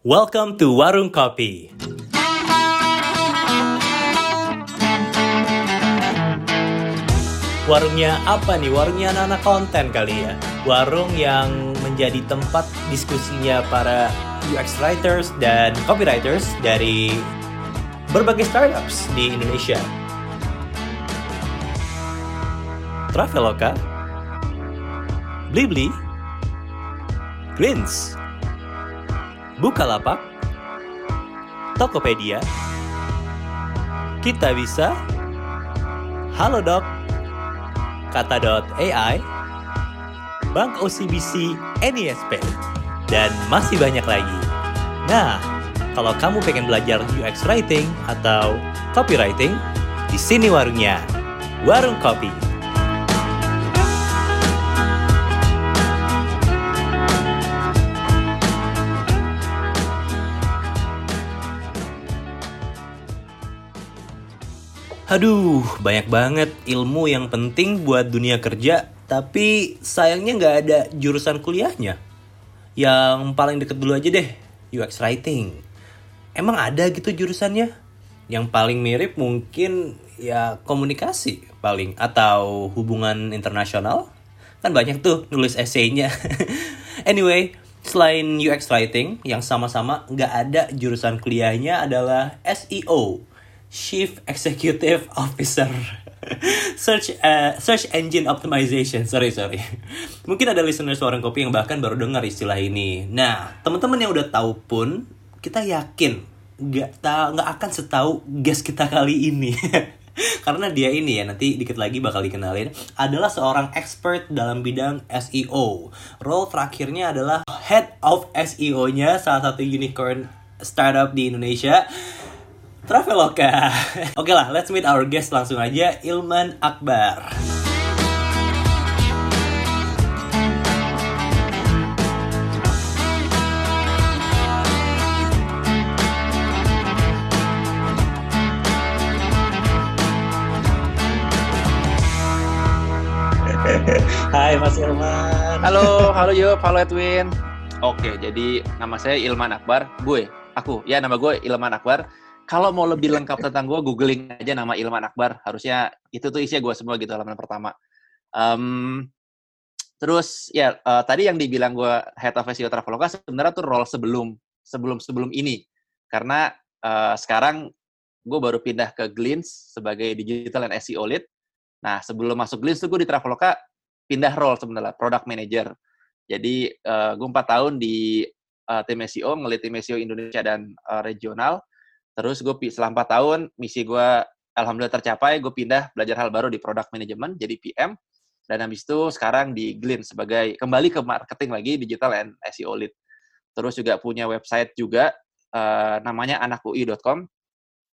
Welcome to Warung Kopi. Warungnya apa nih? Warungnya anak-anak konten kali ya. Warung yang menjadi tempat diskusinya para UX writers dan copywriters dari berbagai startups di Indonesia. Traveloka, Blibli, Greens, Bukalapak, Tokopedia, Kita Bisa, Halodoc, Kata.ai, Bank OCBC NISP, dan masih banyak lagi. Nah, kalau kamu pengen belajar UX Writing atau Copywriting, di sini warungnya. Warung Kopi. Aduh, banyak banget ilmu yang penting buat dunia kerja, tapi sayangnya nggak ada jurusan kuliahnya. Yang paling deket dulu aja deh, UX Writing. Emang ada gitu jurusannya? Yang paling mirip mungkin ya komunikasi paling atau hubungan internasional. Kan banyak tuh nulis esainya. anyway, selain UX Writing yang sama-sama nggak ada jurusan kuliahnya adalah SEO Chief Executive Officer Search uh, Search Engine Optimization. Sorry sorry. Mungkin ada listener suara kopi yang bahkan baru dengar istilah ini. Nah, teman-teman yang udah tahu pun kita yakin nggak nggak akan setahu guest kita kali ini. Karena dia ini ya nanti dikit lagi bakal dikenalin adalah seorang expert dalam bidang SEO. Role terakhirnya adalah Head of SEO-nya salah satu unicorn startup di Indonesia Traveloka. Oke lah, let's meet our guest langsung aja, Ilman Akbar. Hai Mas Ilman. Halo, halo Yop, halo Edwin. Oke, jadi nama saya Ilman Akbar. Gue, aku, ya nama gue Ilman Akbar kalau mau lebih lengkap tentang gue, googling aja nama Ilman Akbar. Harusnya itu tuh isinya gue semua gitu halaman pertama. Um, terus ya uh, tadi yang dibilang gue head of SEO Traveloka sebenarnya tuh role sebelum sebelum sebelum ini. Karena uh, sekarang gue baru pindah ke Glints sebagai digital and SEO lead. Nah sebelum masuk Glints tuh gue di Traveloka pindah role sebenarnya product manager. Jadi uh, gue empat tahun di uh, tim SEO, ngelit tim SEO Indonesia dan uh, regional Terus gue selama 4 tahun misi gue alhamdulillah tercapai, gue pindah belajar hal baru di product management jadi PM dan habis itu sekarang di Glint sebagai kembali ke marketing lagi digital and SEO lead. Terus juga punya website juga uh, namanya anakui.com.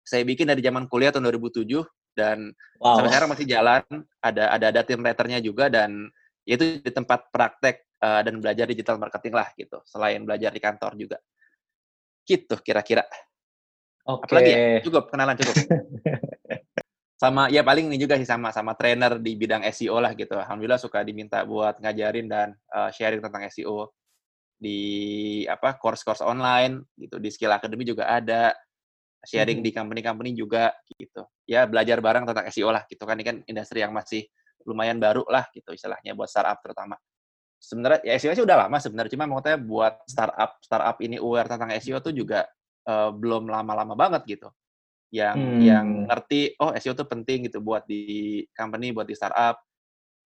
Saya bikin dari zaman kuliah tahun 2007 dan wow. sampai sekarang masih jalan. Ada ada ada tim writernya juga dan itu di tempat praktek uh, dan belajar digital marketing lah gitu. Selain belajar di kantor juga. Gitu kira-kira. Oke. Okay. Apalagi ya? Cukup, kenalan cukup. sama ya paling ini juga sih sama sama trainer di bidang SEO lah gitu. Alhamdulillah suka diminta buat ngajarin dan uh, sharing tentang SEO di apa course-course online gitu. Di Skill Academy juga ada sharing hmm. di company-company juga gitu. Ya belajar bareng tentang SEO lah gitu kan ini kan industri yang masih lumayan baru lah gitu istilahnya buat startup terutama. Sebenarnya ya SEO sih udah lama sebenarnya cuma maksudnya buat startup startup ini aware tentang SEO tuh juga uh, belum lama-lama banget gitu yang hmm. yang ngerti oh SEO tuh penting gitu buat di company buat di startup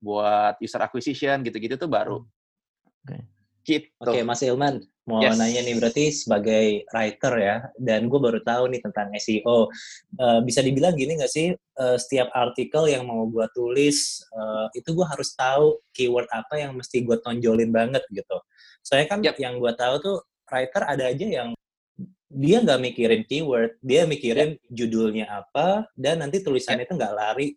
buat user acquisition gitu-gitu tuh baru oke okay. gitu. okay, Mas Ilman mau yes. nanya nih berarti sebagai writer ya dan gue baru tahu nih tentang SEO uh, eh, bisa dibilang gini nggak sih uh, setiap artikel yang mau gue tulis uh, itu gue harus tahu keyword apa yang mesti gue tonjolin banget gitu saya kan yep. yang gue tahu tuh writer ada aja yang dia nggak mikirin keyword, dia mikirin yeah. judulnya apa, dan nanti tulisannya yeah. itu nggak lari,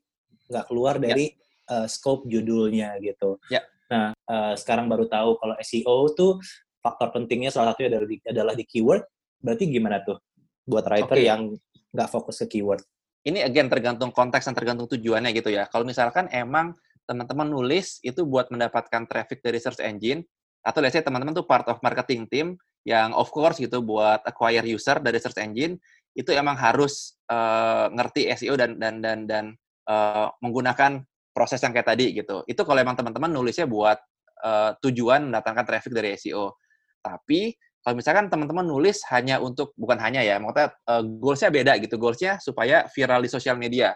nggak keluar ya. dari yeah. uh, scope judulnya gitu. Yeah. Nah, uh, sekarang baru tahu kalau SEO tuh faktor pentingnya salah satunya adalah di, adalah di keyword. Berarti gimana tuh buat writer okay. yang nggak fokus ke keyword? Ini again tergantung konteks dan tergantung tujuannya gitu ya. Kalau misalkan emang teman-teman nulis itu buat mendapatkan traffic dari search engine, atau let's say teman-teman tuh part of marketing team yang of course gitu buat acquire user dari search engine itu emang harus uh, ngerti SEO dan dan dan dan uh, menggunakan proses yang kayak tadi gitu. Itu kalau emang teman-teman nulisnya buat uh, tujuan mendatangkan traffic dari SEO. Tapi kalau misalkan teman-teman nulis hanya untuk bukan hanya ya, maksudnya uh, goalsnya beda gitu. Goalsnya supaya viral di sosial media.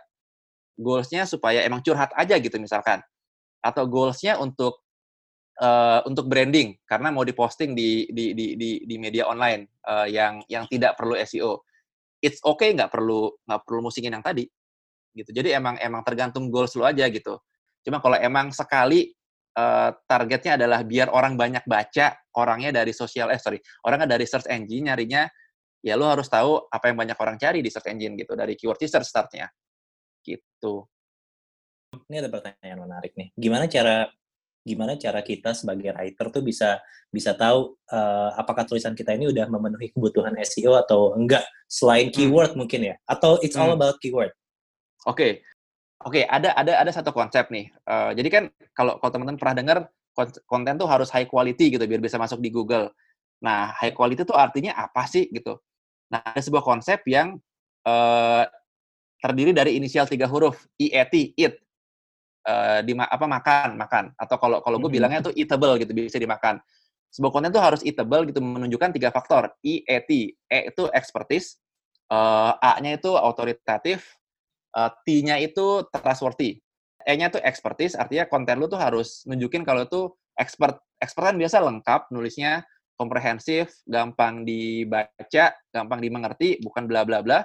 Goalsnya supaya emang curhat aja gitu misalkan. Atau goalsnya untuk uh, untuk branding karena mau diposting di di di di, di media online uh, yang yang tidak perlu SEO. It's okay nggak perlu nggak perlu musingin yang tadi gitu. Jadi emang emang tergantung goals lo aja gitu. Cuma kalau emang sekali uh, targetnya adalah biar orang banyak baca, orangnya dari sosial eh sorry, orangnya dari search engine nyarinya ya lo harus tahu apa yang banyak orang cari di search engine gitu dari keyword research startnya gitu. Ini ada pertanyaan menarik nih. Gimana cara gimana cara kita sebagai writer tuh bisa bisa tahu uh, apakah tulisan kita ini udah memenuhi kebutuhan SEO atau enggak selain hmm. keyword hmm. mungkin ya atau it's all hmm. about keyword. Oke. Okay. Oke, okay, ada ada ada satu konsep nih. Uh, jadi kan kalau kalau teman-teman pernah dengar konten tuh harus high quality gitu biar bisa masuk di Google. Nah, high quality itu artinya apa sih gitu? Nah, ada sebuah konsep yang uh, terdiri dari inisial tiga huruf IET, it uh, di apa makan makan. Atau kalau kalau gue bilangnya tuh eatable gitu bisa dimakan. Sebuah konten tuh harus eatable gitu menunjukkan tiga faktor. I E T. E itu expertise uh, A-nya itu autoritatif uh, T-nya itu trustworthy. E-nya tuh expertise artinya konten lu tuh harus nunjukin kalau tuh expert expert kan biasa lengkap nulisnya komprehensif gampang dibaca gampang dimengerti bukan bla bla bla.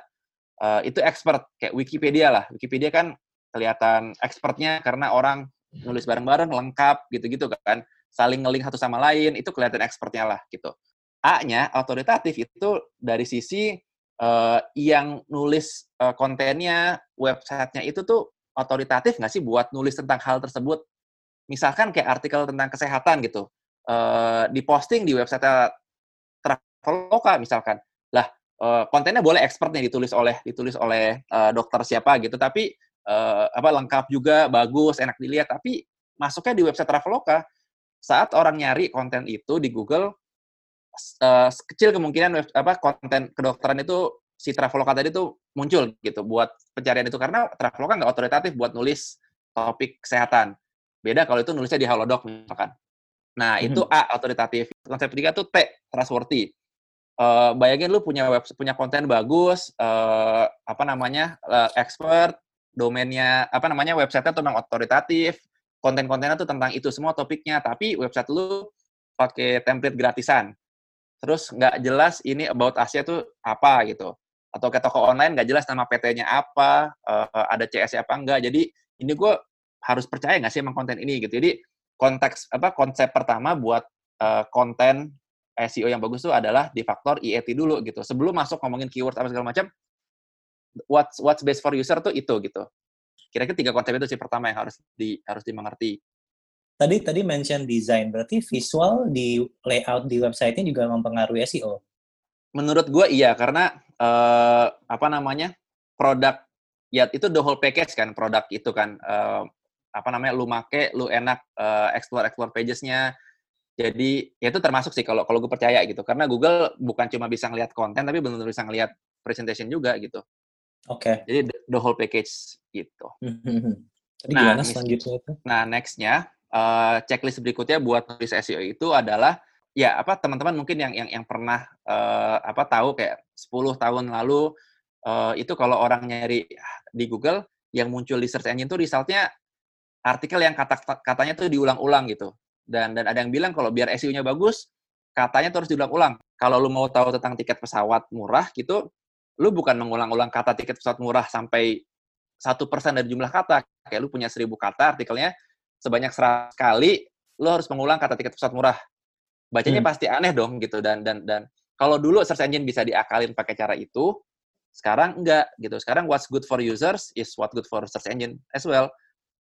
Uh, itu expert kayak Wikipedia lah. Wikipedia kan kelihatan expertnya karena orang nulis bareng-bareng lengkap gitu-gitu kan. Saling ngeling satu sama lain itu kelihatan expertnya lah gitu. A-nya autoritatif itu dari sisi uh, yang nulis uh, kontennya websitenya itu tuh otoritatif nggak sih buat nulis tentang hal tersebut? Misalkan kayak artikel tentang kesehatan gitu uh, diposting di website Traveloka misalkan. Lah uh, kontennya boleh expertnya ditulis oleh ditulis oleh uh, dokter siapa gitu tapi uh, apa lengkap juga, bagus, enak dilihat. Tapi masuknya di website Traveloka, saat orang nyari konten itu di Google, uh, kecil kemungkinan web, apa konten kedokteran itu si Traveloka tadi tuh muncul gitu buat pencarian itu karena Traveloka nggak otoritatif buat nulis topik kesehatan. Beda kalau itu nulisnya di Halodoc misalkan. Nah, itu hmm. A otoritatif. Konsep ketiga tuh T trustworthy. Uh, bayangin lu punya web punya konten bagus, uh, apa namanya, uh, expert, domainnya apa namanya websitenya tuh memang otoritatif, konten-kontennya tuh tentang itu semua topiknya, tapi website lu pakai template gratisan. Terus nggak jelas ini about Asia tuh apa gitu. Atau ke toko online nggak jelas nama PT-nya apa, uh, ada CS apa enggak. Jadi ini gue harus percaya nggak sih emang konten ini gitu. Jadi konteks apa konsep pertama buat uh, konten SEO yang bagus tuh adalah di faktor IET dulu gitu. Sebelum masuk ngomongin keyword apa segala macam, what's what's best for user tuh itu gitu. Kira-kira tiga konsep itu sih pertama yang harus di harus dimengerti. Tadi tadi mention design berarti visual di layout di website-nya juga mempengaruhi SEO. Menurut gue iya karena uh, apa namanya produk ya itu the whole package kan produk itu kan uh, apa namanya lu make lu enak uh, explore explore pagesnya jadi ya itu termasuk sih kalau kalau gue percaya gitu karena Google bukan cuma bisa ngelihat konten tapi benar-benar bisa ngelihat presentation juga gitu Oke. Okay. Jadi the whole package gitu. Tadi nah, gimana selanjutnya itu? Nah, nextnya uh, checklist berikutnya buat nulis SEO itu adalah ya apa teman-teman mungkin yang yang yang pernah uh, apa tahu kayak 10 tahun lalu uh, itu kalau orang nyari di Google yang muncul di search engine tuh resultnya artikel yang kata katanya tuh diulang-ulang gitu. Dan dan ada yang bilang kalau biar SEO-nya bagus, katanya tuh harus diulang-ulang. Kalau lu mau tahu tentang tiket pesawat murah gitu, lu bukan mengulang-ulang kata tiket pesawat murah sampai satu persen dari jumlah kata. Kayak lu punya seribu kata artikelnya sebanyak seratus kali, lu harus mengulang kata tiket pesawat murah. Bacanya hmm. pasti aneh dong gitu dan dan dan kalau dulu search engine bisa diakalin pakai cara itu, sekarang enggak gitu. Sekarang what's good for users is what good for search engine as well.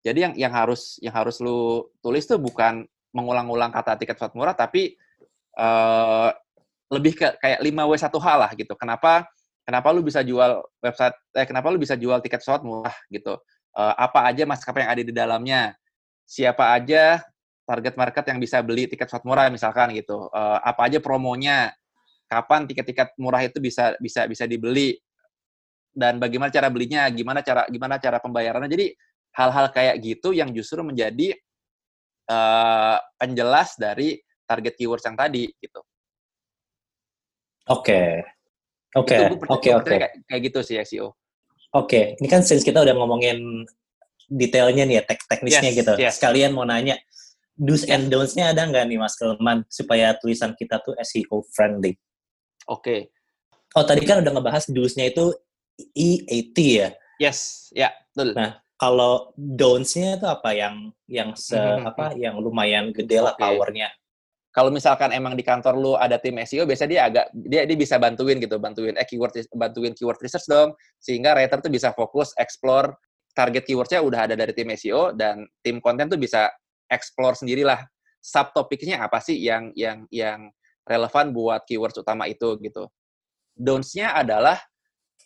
Jadi yang yang harus yang harus lu tulis tuh bukan mengulang-ulang kata tiket pesawat murah tapi uh, lebih ke kayak 5W1H lah gitu. Kenapa kenapa lu bisa jual website eh kenapa lu bisa jual tiket pesawat murah gitu uh, apa aja maskapai yang ada di dalamnya siapa aja target market yang bisa beli tiket pesawat murah misalkan gitu uh, apa aja promonya kapan tiket-tiket murah itu bisa bisa bisa dibeli dan bagaimana cara belinya, gimana cara gimana cara pembayarannya. Jadi hal-hal kayak gitu yang justru menjadi uh, penjelas dari target keywords yang tadi gitu. Oke. Oke. Oke, oke. Kayak gitu sih SEO. Oke, okay. ini kan since kita udah ngomongin detailnya nih ya, tek teknisnya yes, gitu. Yes. Sekalian mau nanya, do's and don'ts-nya ada nggak nih Mas Kelman supaya tulisan kita tuh SEO friendly? Oke. Okay. Oh, tadi kan udah ngebahas do's-nya itu EAT ya? Yes, ya, betul. Nah, kalau don'ts-nya itu apa yang yang se mm -hmm. apa yang lumayan gede lah okay. powernya? Kalau misalkan emang di kantor lu ada tim SEO, biasa dia agak dia dia bisa bantuin gitu, bantuin eh keyword bantuin keyword research dong, sehingga writer tuh bisa fokus explore target keywordnya udah ada dari tim SEO dan tim konten tuh bisa explore sendirilah subtopiknya apa sih yang yang yang relevan buat keywords utama itu gitu. Don'ts-nya adalah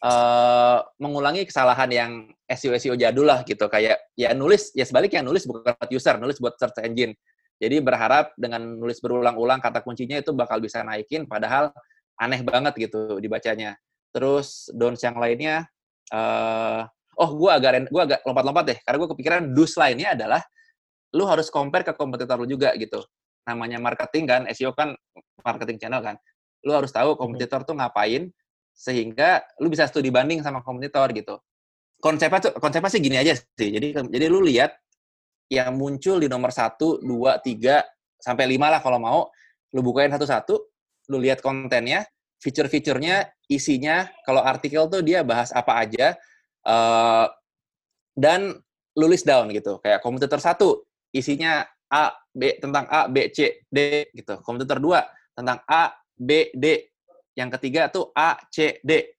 uh, mengulangi kesalahan yang SEO SEO jadul lah gitu. Kayak ya nulis ya sebaliknya nulis bukan buat user, nulis buat search engine jadi berharap dengan nulis berulang-ulang kata kuncinya itu bakal bisa naikin, padahal aneh banget gitu dibacanya. Terus dons yang lainnya, uh, oh gue agak gua agak lompat-lompat deh, karena gue kepikiran dus lainnya adalah lu harus compare ke kompetitor lu juga gitu. Namanya marketing kan, SEO kan marketing channel kan. Lu harus tahu kompetitor tuh ngapain sehingga lu bisa studi banding sama kompetitor gitu. Konsepnya tuh konsepnya sih gini aja sih. Jadi jadi lu lihat yang muncul di nomor 1, 2, 3, sampai 5 lah kalau mau. Lu bukain satu-satu, lu lihat kontennya, fitur-fiturnya, isinya, kalau artikel tuh dia bahas apa aja, uh, dan lu list down gitu. Kayak kompetitor satu, isinya A, B, tentang A, B, C, D, gitu. Kompetitor 2, tentang A, B, D. Yang ketiga tuh A, C, D.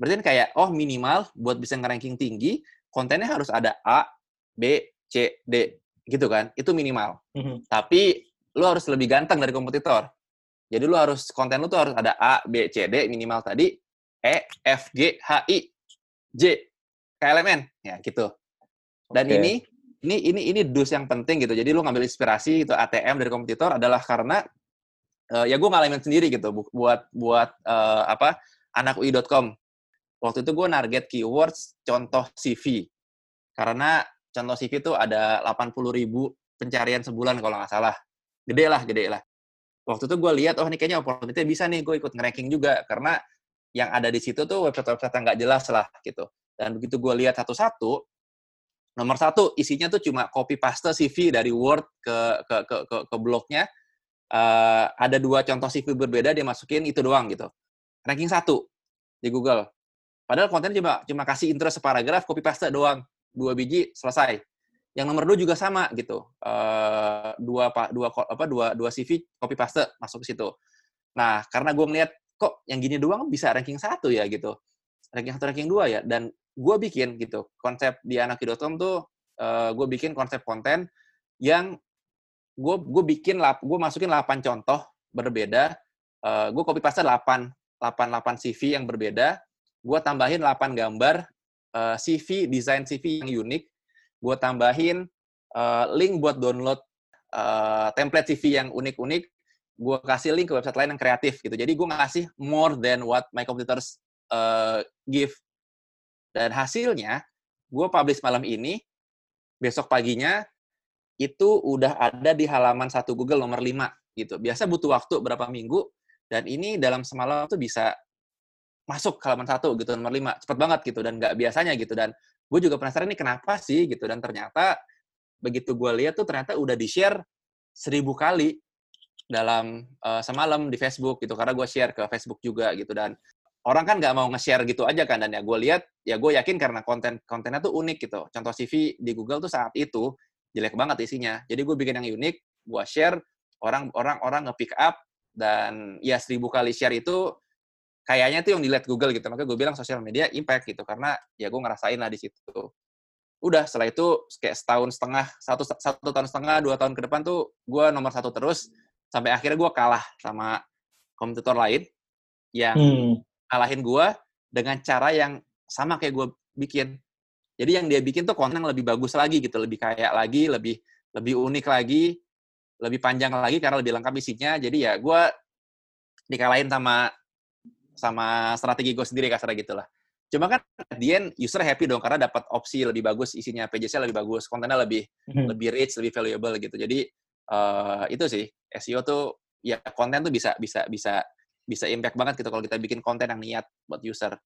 Berarti kayak, oh minimal buat bisa nge-ranking tinggi, kontennya harus ada A, B, C, D, gitu kan? Itu minimal. Mm-hmm. Tapi lu harus lebih ganteng dari kompetitor. Jadi lu harus konten lu tuh harus ada A, B, C, D minimal tadi, E, F, G, H, I, J, KLMN, ya gitu. Dan okay. ini ini ini ini dus yang penting gitu. Jadi lu ngambil inspirasi itu ATM dari kompetitor adalah karena uh, ya gue ngalamin sendiri gitu buat buat uh, apa anakui.com. Waktu itu gue target keywords contoh CV. Karena contoh CV itu ada 80 ribu pencarian sebulan kalau nggak salah. Gede lah, gede lah. Waktu itu gue lihat, oh ini kayaknya opportunity bisa nih, gue ikut nge-ranking juga. Karena yang ada di situ tuh website-website yang nggak jelas lah gitu. Dan begitu gue lihat satu-satu, nomor satu isinya tuh cuma copy paste CV dari Word ke ke ke ke, ke blognya. Uh, ada dua contoh CV berbeda dia masukin itu doang gitu. Ranking satu di Google. Padahal konten cuma cuma kasih intro separagraf, copy paste doang dua biji selesai. Yang nomor dua juga sama gitu, uh, dua dua apa dua dua CV copy paste masuk ke situ. Nah karena gue ngeliat kok yang gini doang bisa ranking satu ya gitu, ranking satu ranking dua ya, dan gue bikin gitu konsep di anaki.com tuh uh, gue bikin konsep konten yang gue gue bikin lap gue masukin 8 contoh berbeda uh, gue copy paste 8 8 8 CV yang berbeda gue tambahin 8 gambar uh, eh, CV, desain CV yang unik. Gue tambahin uh, link buat download uh, template CV yang unik-unik. Gue kasih link ke website lain yang kreatif gitu. Jadi gue ngasih more than what my competitors uh, give. Dan hasilnya, gue publish malam ini, besok paginya itu udah ada di halaman satu Google nomor 5 gitu. Biasa butuh waktu berapa minggu, dan ini dalam semalam tuh bisa masuk halaman satu gitu nomor lima cepet banget gitu dan nggak biasanya gitu. Dan gue juga penasaran ini kenapa sih gitu? Dan ternyata begitu gue lihat tuh ternyata udah di share seribu kali dalam uh, semalam di Facebook gitu karena gue share ke Facebook juga gitu. Dan orang kan nggak mau nge-share gitu aja kan dan ya gue lihat ya gue yakin karena konten kontennya tuh unik gitu. Contoh CV di Google tuh saat itu jelek banget isinya. Jadi gue bikin yang unik gue share orang orang orang nge-pick up dan ya seribu kali share itu kayaknya tuh yang dilihat Google gitu. Makanya gue bilang sosial media impact gitu karena ya gue ngerasain lah di situ. Udah setelah itu kayak setahun setengah, satu satu tahun setengah, dua tahun ke depan tuh gue nomor satu terus sampai akhirnya gue kalah sama kompetitor lain yang hmm. kalahin gue dengan cara yang sama kayak gue bikin. Jadi yang dia bikin tuh konten lebih bagus lagi gitu, lebih kayak lagi, lebih lebih unik lagi, lebih panjang lagi karena lebih lengkap isinya. Jadi ya gue dikalahin sama sama strategi gue sendiri kasarnya gitu lah. Cuma kan at the end user happy dong karena dapat opsi lebih bagus, isinya pages-nya lebih bagus, kontennya lebih hmm. lebih rich, lebih valuable gitu. Jadi uh, itu sih SEO tuh ya konten tuh bisa bisa bisa bisa impact banget gitu kalau kita bikin konten yang niat buat user.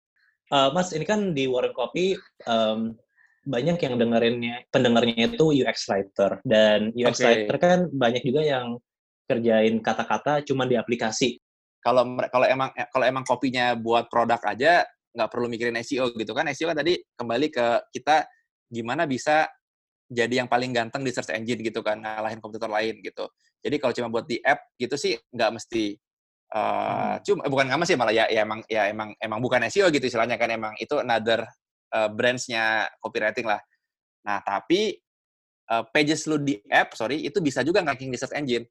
Uh, Mas, ini kan di Warren Copy um, banyak yang dengerinnya pendengarnya itu UX writer dan UX okay. writer kan banyak juga yang kerjain kata-kata cuma di aplikasi. Kalau kalau emang kalau emang kopinya buat produk aja nggak perlu mikirin SEO gitu kan. SEO kan tadi kembali ke kita gimana bisa jadi yang paling ganteng di search engine gitu kan ngalahin komputer lain gitu. Jadi kalau cuma buat di app gitu sih nggak mesti Uh, hmm. cuma bukan nggak sih malah ya, ya emang ya emang emang bukan SEO gitu istilahnya kan emang itu another uh, brands-nya copywriting lah. Nah, tapi uh, pages lu di app, sorry, itu bisa juga ranking di search engine.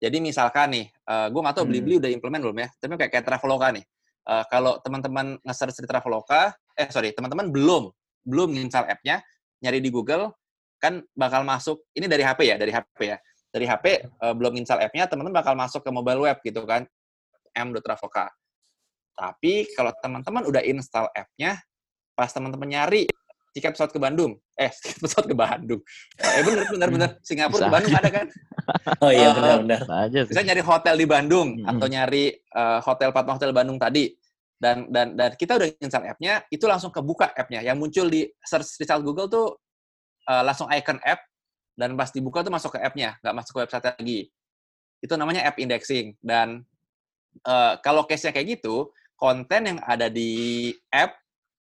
Jadi misalkan nih, uh, gue nggak tahu hmm. Blibli udah implement belum ya, tapi kayak, kayak Traveloka nih. Uh, kalau teman-teman nge-search di Traveloka, eh sorry, teman-teman belum, belum install app-nya, nyari di Google, kan bakal masuk, ini dari HP ya, dari HP ya. Dari HP, uh, belum install app-nya, teman-teman bakal masuk ke mobile web gitu kan, m.traveloka. Tapi kalau teman-teman udah install app-nya, pas teman-teman nyari tiket pesawat ke Bandung, eh tiket pesawat ke Bandung, eh bener bener bener. Singapura ke Bandung ada kan? Oh iya benar benar. Aja bisa nyari hotel di Bandung hmm. atau nyari uh, hotel Patma Hotel Bandung tadi. Dan dan dan kita udah install app-nya itu langsung kebuka app-nya. Yang muncul di search result Google tuh uh, langsung icon app. Dan pas dibuka tuh masuk ke app-nya nggak masuk ke website lagi. Itu namanya app indexing. Dan uh, kalau case-nya kayak gitu konten yang ada di app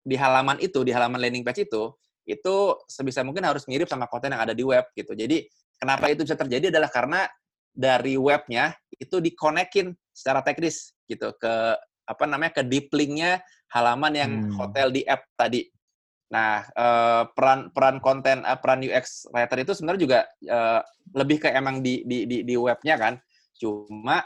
di halaman itu, di halaman landing page itu, itu sebisa mungkin harus mirip sama konten yang ada di web gitu. Jadi kenapa itu bisa terjadi adalah karena dari webnya itu dikonekin secara teknis gitu ke apa namanya ke deep linknya halaman yang hmm. hotel di app tadi. Nah eh, peran peran konten eh, peran UX writer itu sebenarnya juga eh, lebih ke emang di di di, di webnya kan. Cuma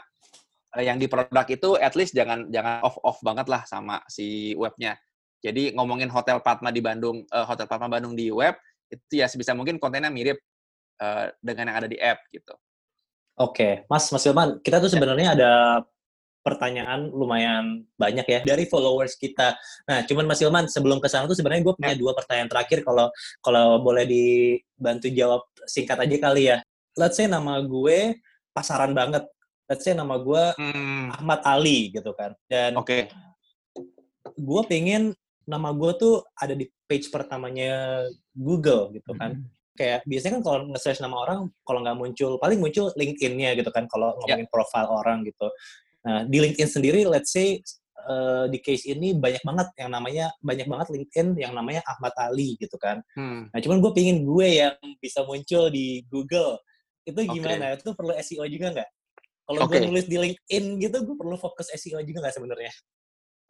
yang di produk itu at least jangan jangan off off banget lah sama si webnya. Jadi ngomongin Hotel Padma di Bandung, uh, Hotel Padma Bandung di web, itu ya sebisa mungkin kontennya mirip uh, dengan yang ada di app gitu. Oke, Mas Mas Ilman, kita tuh ya. sebenarnya ada pertanyaan lumayan banyak ya dari followers kita. Nah, cuman Mas Ilman sebelum ke sana tuh sebenarnya gue punya ya. dua pertanyaan terakhir kalau kalau boleh dibantu jawab singkat aja kali ya. Let's say nama gue pasaran banget. Let's say nama gue hmm. Ahmad Ali gitu kan. Dan Oke. Okay. Gue pengen nama gue tuh ada di page pertamanya Google gitu kan. Hmm. Kayak biasanya kan kalau nge-search nama orang, kalau nggak muncul, paling muncul LinkedIn-nya gitu kan, kalau ya. ngomongin yeah. profile orang gitu. Nah, di LinkedIn sendiri, let's say, uh, di case ini banyak banget yang namanya, banyak banget LinkedIn yang namanya Ahmad Ali gitu kan. Hmm. Nah, cuman gue pingin gue yang bisa muncul di Google. Itu gimana? Okay. Itu perlu SEO juga nggak? Kalau okay. gue nulis di LinkedIn gitu, gue perlu fokus SEO juga nggak sebenarnya?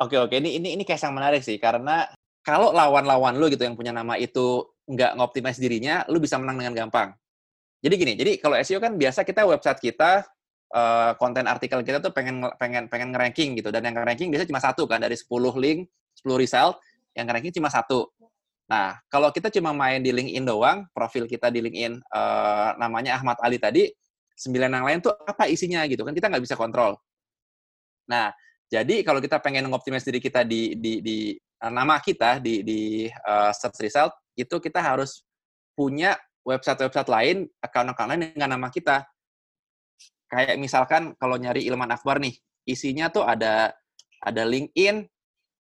Oke oke ini ini ini case yang menarik sih karena kalau lawan-lawan lu gitu yang punya nama itu nggak ngoptimize dirinya, lu bisa menang dengan gampang. Jadi gini, jadi kalau SEO kan biasa kita website kita uh, konten artikel kita tuh pengen pengen pengen nge-ranking gitu dan yang nge-ranking biasanya cuma satu kan dari 10 link, 10 result, yang nge-ranking cuma satu. Nah, kalau kita cuma main di LinkedIn doang, profil kita di LinkedIn uh, namanya Ahmad Ali tadi, sembilan yang lain tuh apa isinya gitu kan kita nggak bisa kontrol. Nah, jadi kalau kita pengen mengoptimis diri kita di di, di uh, nama kita di di uh, search result itu kita harus punya website-website lain, account-account lain dengan nama kita. Kayak misalkan kalau nyari Ilman Akbar nih, isinya tuh ada ada LinkedIn,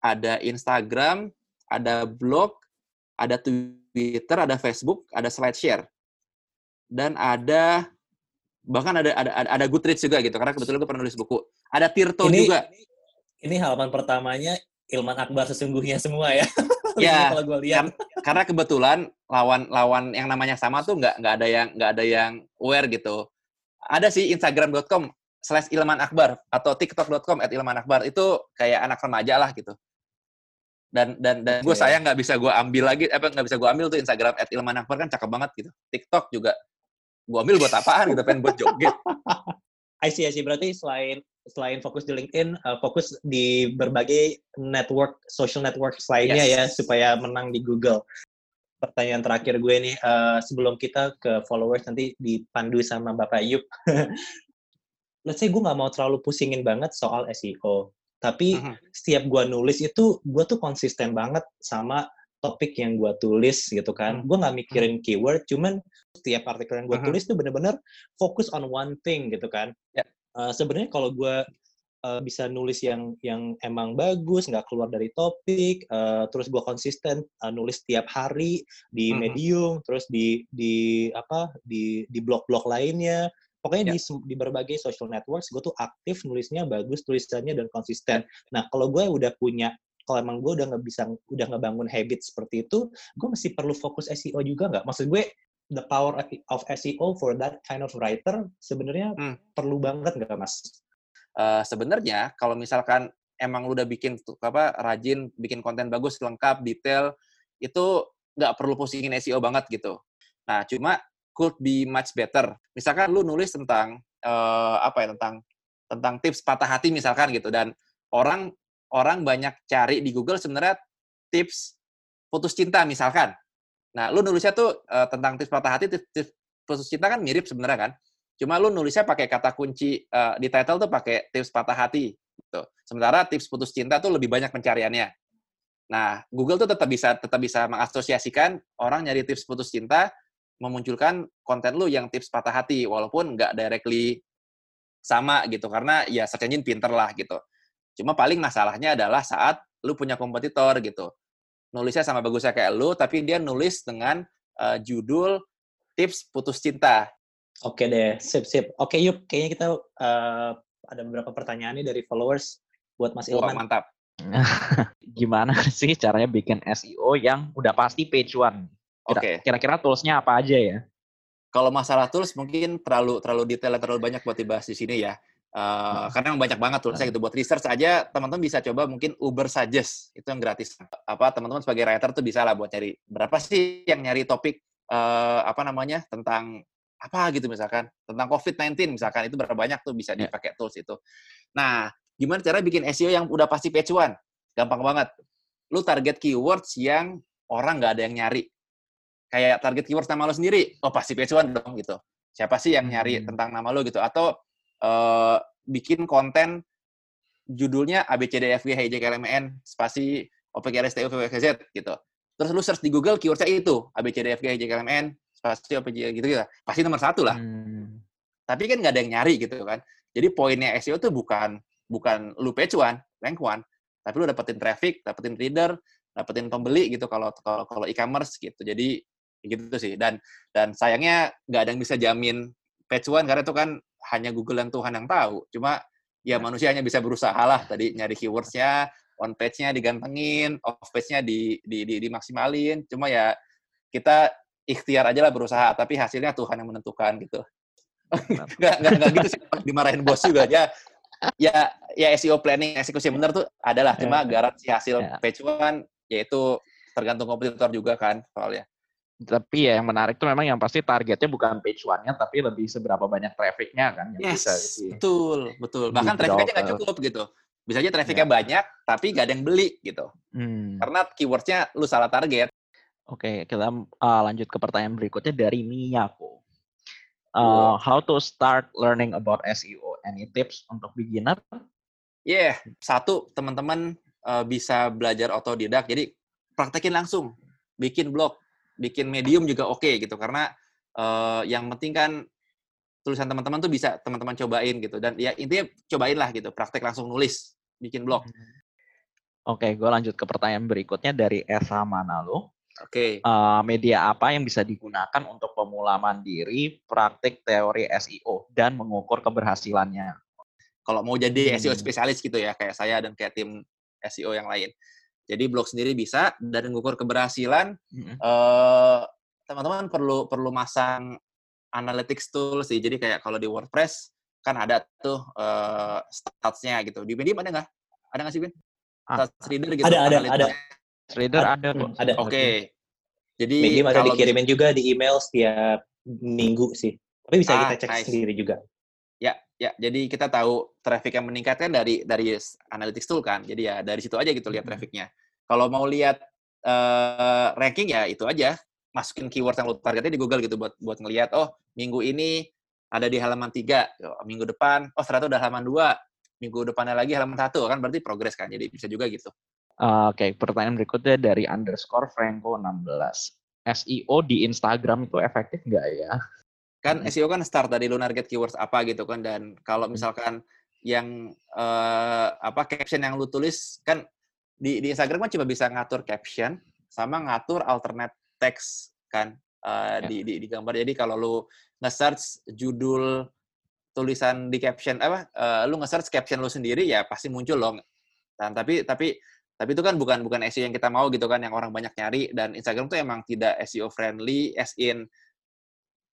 ada Instagram, ada blog, ada Twitter, ada Facebook, ada SlideShare. Dan ada bahkan ada ada ada Goodreads juga gitu karena kebetulan gue pernah nulis buku. Ada Tirto ini, juga ini halaman pertamanya Ilman Akbar sesungguhnya semua ya. Ya, kalau gue lihat. Karena kebetulan lawan-lawan yang namanya sama tuh nggak nggak ada yang nggak ada yang aware gitu. Ada sih Instagram.com slash Ilman Akbar atau TikTok.com at Ilman Akbar itu kayak anak remaja lah gitu. Dan dan dan gue sayang nggak bisa gue ambil lagi apa nggak bisa gue ambil tuh Instagram at Ilman Akbar kan cakep banget gitu. TikTok juga gue ambil buat apaan gitu pengen buat joget. I see, I see. Berarti selain selain fokus di LinkedIn, uh, fokus di berbagai network, social network lainnya ya, yes. ya, supaya menang di Google. Pertanyaan terakhir gue nih, uh, sebelum kita ke followers nanti dipandu sama Bapak Yuk. let's say gue nggak mau terlalu pusingin banget soal SEO. Tapi Mhm. setiap gue nulis itu, gue tuh konsisten banget sama topik yang gue tulis gitu kan. Hmm. Gue nggak mikirin keyword, cuman setiap artikel yang gue Mhm. tulis tuh bener-bener fokus on one thing gitu kan. Ya. Eh, Sebenarnya kalau gue eh, bisa nulis yang yang emang bagus, nggak keluar dari topik, eh, terus gue konsisten eh, nulis tiap hari di. Medium, terus di di apa di di blog-blog lainnya. Pokoknya Ya. di di berbagai social networks gue tuh aktif nulisnya bagus tulisannya dan konsisten. Nah kalau gue udah punya kalau emang gue udah nggak bisa udah ngebangun habit seperti itu, gue masih perlu fokus SEO juga nggak? Maksud gue the power of SEO for that kind of writer sebenarnya Hmm. perlu banget nggak mas? Eh, sebenarnya kalau misalkan emang lu udah bikin apa rajin bikin konten bagus lengkap detail itu nggak perlu pusingin SEO banget gitu nah cuma could be much better misalkan lu nulis tentang eh, apa ya tentang tentang tips patah hati misalkan gitu dan orang orang banyak cari di Google sebenarnya tips putus cinta misalkan nah lu nulisnya tuh eh, tentang tips patah hati tips, tips putus cinta kan mirip sebenarnya kan Cuma lu nulisnya pakai kata kunci eh, di title tuh pakai tips patah hati gitu. Sementara tips putus cinta tuh lebih banyak pencariannya. Nah, Google tuh tetap bisa tetap bisa mengasosiasikan orang nyari tips putus cinta memunculkan konten lu yang tips patah hati walaupun nggak directly sama gitu karena ya search engine pinter lah gitu. Cuma paling masalahnya adalah saat lu punya kompetitor gitu. Nulisnya sama bagusnya kayak lu tapi dia nulis dengan eh, judul tips putus cinta Oke deh, sip sip. Oke yuk, kayaknya kita eh, ada beberapa pertanyaan nih dari followers buat Mas Wah, Ilman. mantap. Gimana sih caranya bikin SEO yang udah pasti page one? Oke. Kira-kira toolsnya apa aja ya? Kalau masalah tools mungkin terlalu terlalu detail terlalu banyak buat dibahas di sini ya. Eh, karena memang banyak banget toolsnya gitu. Buat research aja, teman-teman bisa coba mungkin Uber Suggest. Itu yang gratis. Apa teman-teman sebagai writer tuh bisa lah buat nyari. Berapa sih yang nyari topik eh, apa namanya tentang apa gitu misalkan tentang COVID-19 misalkan itu berapa banyak tuh bisa Ya. dipakai tools itu. Nah, gimana cara bikin SEO yang udah pasti page one? Gampang banget. Lu target keywords yang orang nggak ada yang nyari. Kayak target keywords nama lu sendiri, oh pasti page one dong gitu. Siapa sih yang nyari Hmm. tentang nama lu gitu? Atau eh, bikin konten judulnya ABCDFG HJKLMN spasi OPKRSTU VWKZ gitu. Terus lu search di Google keywordnya itu ABCDFG HJKLMN spasi OPJ gitu gitu. Pasti nomor satu lah Hmm. tapi kan nggak ada yang nyari gitu kan. Jadi poinnya SEO tuh bukan bukan lu page one, rank one, tapi lu dapetin traffic, dapetin reader, dapetin pembeli gitu kalau kalau kalau e-commerce gitu. Jadi gitu sih. Dan dan sayangnya nggak ada yang bisa jamin page one karena itu kan hanya Google dan Tuhan yang tahu. Cuma ya manusia hanya bisa berusaha lah tadi nyari keywordsnya, on page-nya digantengin, off page-nya di, di, di, dimaksimalin. Cuma ya kita ikhtiar aja lah berusaha, tapi hasilnya Tuhan yang menentukan gitu. Nggak nggak nggak gitu sih dimarahin bos juga ya ya ya SEO planning eksekusi yang benar tuh adalah cuma garansi hasil Ya. page one yaitu tergantung kompetitor juga kan soalnya Tapi ya yang menarik tuh memang yang pasti targetnya bukan page one-nya, tapi lebih seberapa banyak traffic-nya kan yang yes bisa di- betul betul bahkan traffic aja nggak cukup gitu bisa aja trafficnya banyak tapi nggak ada yang beli gitu Hmm. karena keywordsnya lu salah target Oke, kita uh, lanjut ke pertanyaan berikutnya dari Miyako. Uh, how to start learning about SEO? Any tips untuk beginner? Yeah, satu teman-teman eh, bisa belajar otodidak. Jadi praktekin langsung, bikin blog, bikin medium juga oke gitu. Karena eh, yang penting kan tulisan teman-teman tuh bisa teman-teman cobain gitu. Dan ya intinya cobain lah gitu, praktek langsung nulis, bikin blog. Oke, gue lanjut ke pertanyaan berikutnya dari Esa Manalo. Oke, Uh, media apa yang bisa digunakan untuk pemula mandiri, praktik teori SEO, dan mengukur keberhasilannya? kalau mau jadi SEO Hmm. spesialis gitu ya, kayak saya dan kayak tim SEO yang lain. Jadi blog sendiri bisa dan mengukur keberhasilan eh teman-teman perlu perlu masang analytics tool sih. Jadi kayak kalau di WordPress kan ada tuh eh stats-nya gitu. Di Medium ada nggak? Ada nggak sih, Ben? Ah, Stats reader gitu. Ada, ada, analytics-nya. Reader Ada. ada kok. Hmm, ada. Oke. Jadi Medium ada kalau dikirimin juga di email setiap minggu sih. Tapi bisa Ah, kita cek nice. sendiri juga. Ya. Jadi kita tahu traffic yang meningkat kan dari dari analytics tool kan. Jadi ya dari situ aja gitu lihat trafficnya. Kalau mau lihat eh, ranking ya itu aja. Masukin keyword yang lo targetnya di Google gitu buat buat ngelihat oh minggu ini ada di halaman 3 minggu depan oh ternyata udah halaman 2 minggu depannya lagi halaman 1 kan berarti progres kan jadi bisa juga gitu Uh, Oke, pertanyaan berikutnya dari underscore Franco 16. SEO di Instagram itu efektif nggak ya? Kan Hmm. SEO kan start dari lu target keywords apa gitu kan dan kalau misalkan yang eh, apa caption yang lu tulis kan di di Instagram kan cuma bisa ngatur caption sama ngatur alternate text kan eh, Ya. di, di di gambar jadi kalau lu nge-search judul tulisan di caption apa eh, lu nge-search caption lu sendiri ya pasti muncul loh dan tapi tapi tapi itu kan bukan bukan SEO yang kita mau gitu kan yang orang banyak nyari dan Instagram tuh emang tidak SEO friendly as in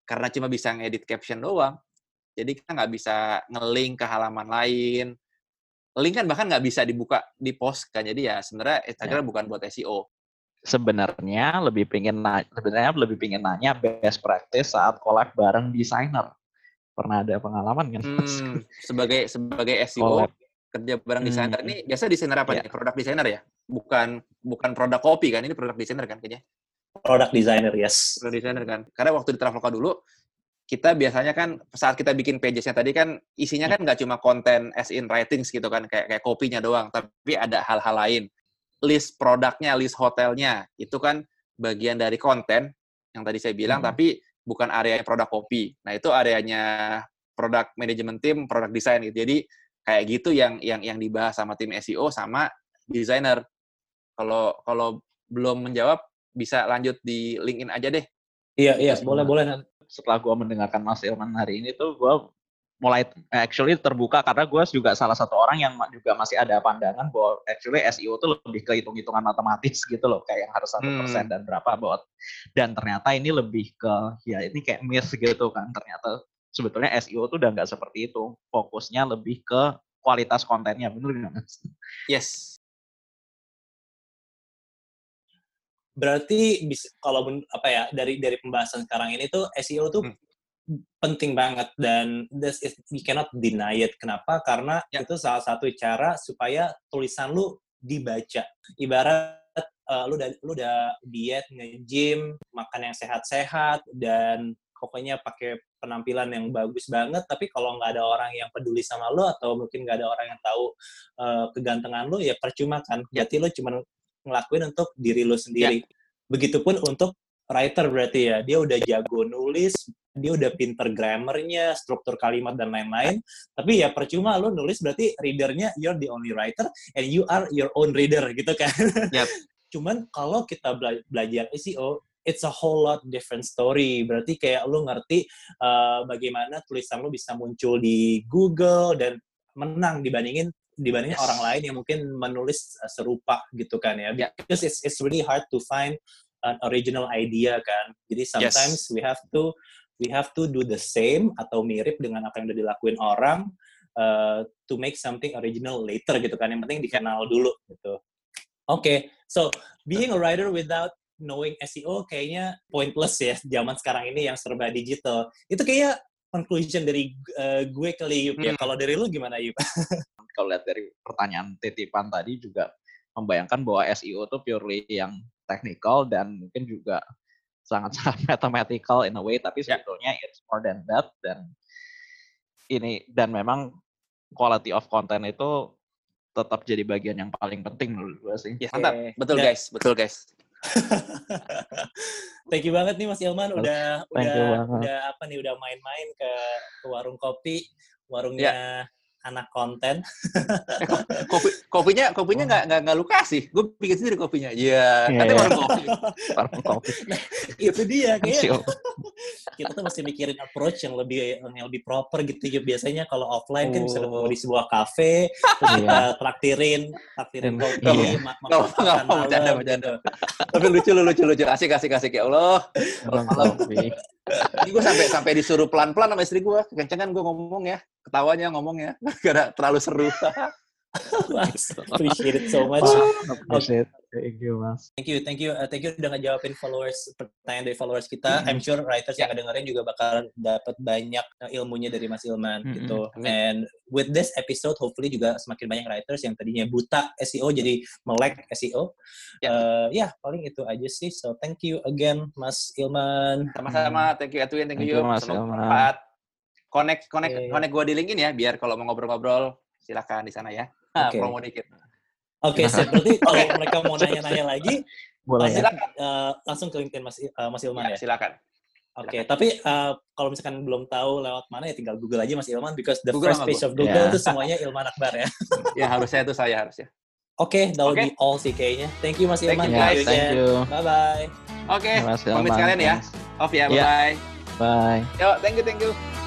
karena cuma bisa ngedit caption doang jadi kita nggak bisa nge-link ke halaman lain link kan bahkan nggak bisa dibuka di post kan jadi ya sebenarnya Instagram bukan buat SEO Sebenarnya lebih pengen na- sebenarnya lebih pengen nanya best practice saat collab bareng desainer. Pernah ada pengalaman kan? Hmm, sebagai sebagai SEO Collab. kerja bareng Hmm. desainer ini biasa desainer apa Ya. nih produk desainer ya bukan bukan produk kopi kan ini produk desainer kan kayaknya Product designer, yes. produk desainer kan. Karena waktu di Traveloka dulu kita biasanya kan saat kita bikin pagesnya tadi kan isinya kan nggak cuma konten as in writings gitu kan kayak kayak kopinya doang tapi ada hal-hal lain. List produknya list hotelnya itu kan bagian dari konten yang tadi saya bilang Hmm. tapi bukan area produk kopi. Nah itu areanya produk manajemen tim produk desain gitu. Jadi kayak gitu yang yang yang dibahas sama tim SEO sama desainer kalau kalau belum menjawab bisa lanjut di LinkedIn aja deh Iya, iya, boleh, boleh. Setelah gua mendengarkan Mas Ilman hari ini tuh gua mulai actually terbuka karena gue juga salah satu orang yang juga masih ada pandangan bahwa actually SEO tuh lebih ke hitung-hitungan matematis gitu loh kayak yang harus satu Hmm. persen dan berapa buat dan ternyata ini lebih ke ya ini kayak myth gitu kan ternyata sebetulnya SEO tuh udah nggak seperti itu fokusnya lebih ke kualitas kontennya bener nggak mas? yes Berarti bisa kalau men- apa ya dari dari pembahasan sekarang ini tuh SEO tuh Hmm. penting banget dan this is, you cannot deny it. Kenapa? Karena Ya. itu salah satu cara supaya tulisan lu dibaca. Ibarat eh, lu udah lu udah diet, nge-gym, makan yang sehat-sehat dan pokoknya pakai penampilan yang bagus banget tapi kalau nggak ada orang yang peduli sama lo atau mungkin nggak ada orang yang tahu eh, kegantengan lo ya percuma kan Ya. berarti lo cuma ngelakuin untuk diri lo sendiri. Begitupun untuk writer berarti ya. Dia udah jago nulis dia udah pinter grammarnya struktur kalimat dan lain-lain. Tapi ya percuma lo nulis berarti readernya you're the only writer and you are your own reader gitu kan. Yap. cuman kalau kita bela- belajar SEO it's a whole lot different story. Berarti kayak lo ngerti uh, bagaimana tulisan lo bisa muncul di Google dan menang dibandingin dibandingin Yes. orang lain yang mungkin menulis uh, serupa gitu kan ya. Ya. because it's it's really hard to find an original idea kan. Jadi sometimes we have to we have to do the same atau mirip dengan apa yang udah dilakuin orang uh, to make something original later gitu kan. Yang penting dikenal dulu gitu. Oke so being a writer without knowing SEO kayaknya pointless ya zaman sekarang ini yang serba digital. Itu kayak conclusion dari uh, gue kali Yup ya Hmm. kalau dari lu gimana Yup Kalau lihat dari pertanyaan titipan tadi juga membayangkan bahwa SEO itu purely yang technical dan mungkin juga sangat-sangat mathematical in a way tapi Ya. sebetulnya it's more than that dan ini dan memang quality of content itu tetap jadi bagian yang paling penting menurut gue sih. yes mantap betul Dan- guys betul guys Thank you banget nih Mas Ilman. Udah Thank udah udah apa nih udah main-main ke, ke warung kopi. Warungnya anak konten. Eh, ko- kopi kopinya kopinya nggak nggak nggak lu kasih gue bikin sendiri kopinya Iya, iya katanya iya. warung kopi Warung kopi. Itu dia kayak kita tuh mesti mikirin approach yang lebih yang lebih proper gitu ya. Biasanya kalau offline kan bisa Oh. ketemu di sebuah kafe, terus kita Iya. traktirin, traktirin Iya. kopi, Nggak ma- nggak makan malam bercanda, gitu. bercanda. tapi lucu lu lucu lucu asik asik asik ya Allah Malam. kopi. ini gue sampai sampai disuruh pelan pelan sama istri gue kencengan gue ngomong ya ketawanya ngomong ya karena terlalu seru Mas, appreciate it so much. Appreciate. Thank you, Mas. Thank you, thank you, uh, thank you udah ngejawabin followers pertanyaan dari followers kita. Mhm. I'm sure writers Ya. yang ngedengerin juga bakal dapat banyak uh, ilmunya dari Mas Ilman Mhm. gitu. Amin. And with this episode, hopefully juga semakin banyak writers yang tadinya buta SEO jadi melek SEO. Ya. Uh, ya paling itu aja sih. So thank you again Mas Ilman. sama sama thank you Edwin thank Thank you you, Mas semoga Elman. bermanfaat connect connect Oke. connect gue di LinkedIn ya, biar kalau mau ngobrol-ngobrol silakan di sana ya. Oke. promo dikit. Oke, Seth. Berarti kalau mereka mau nanya-nanya lagi, Boleh ya. langsung, eh, langsung ke LinkedIn Mas, eh, Mas Ilman Ya, ya? silakan. Oke, tapi eh, kalau misalkan belum tahu lewat mana ya tinggal Google aja Mas Ilman because the Google first page of Google Ya. itu semuanya Ilman Akbar ya. Ya harusnya itu saya harusnya. Oke, that would Oke. be all sih kayaknya. Thank you Mas Thank Ilman. you, Ya, guys. thank you. Bye bye. Oke, kasih, pamit sekalian ya. Off ya, Ya. bye. Bye. Yo, thank you, thank you.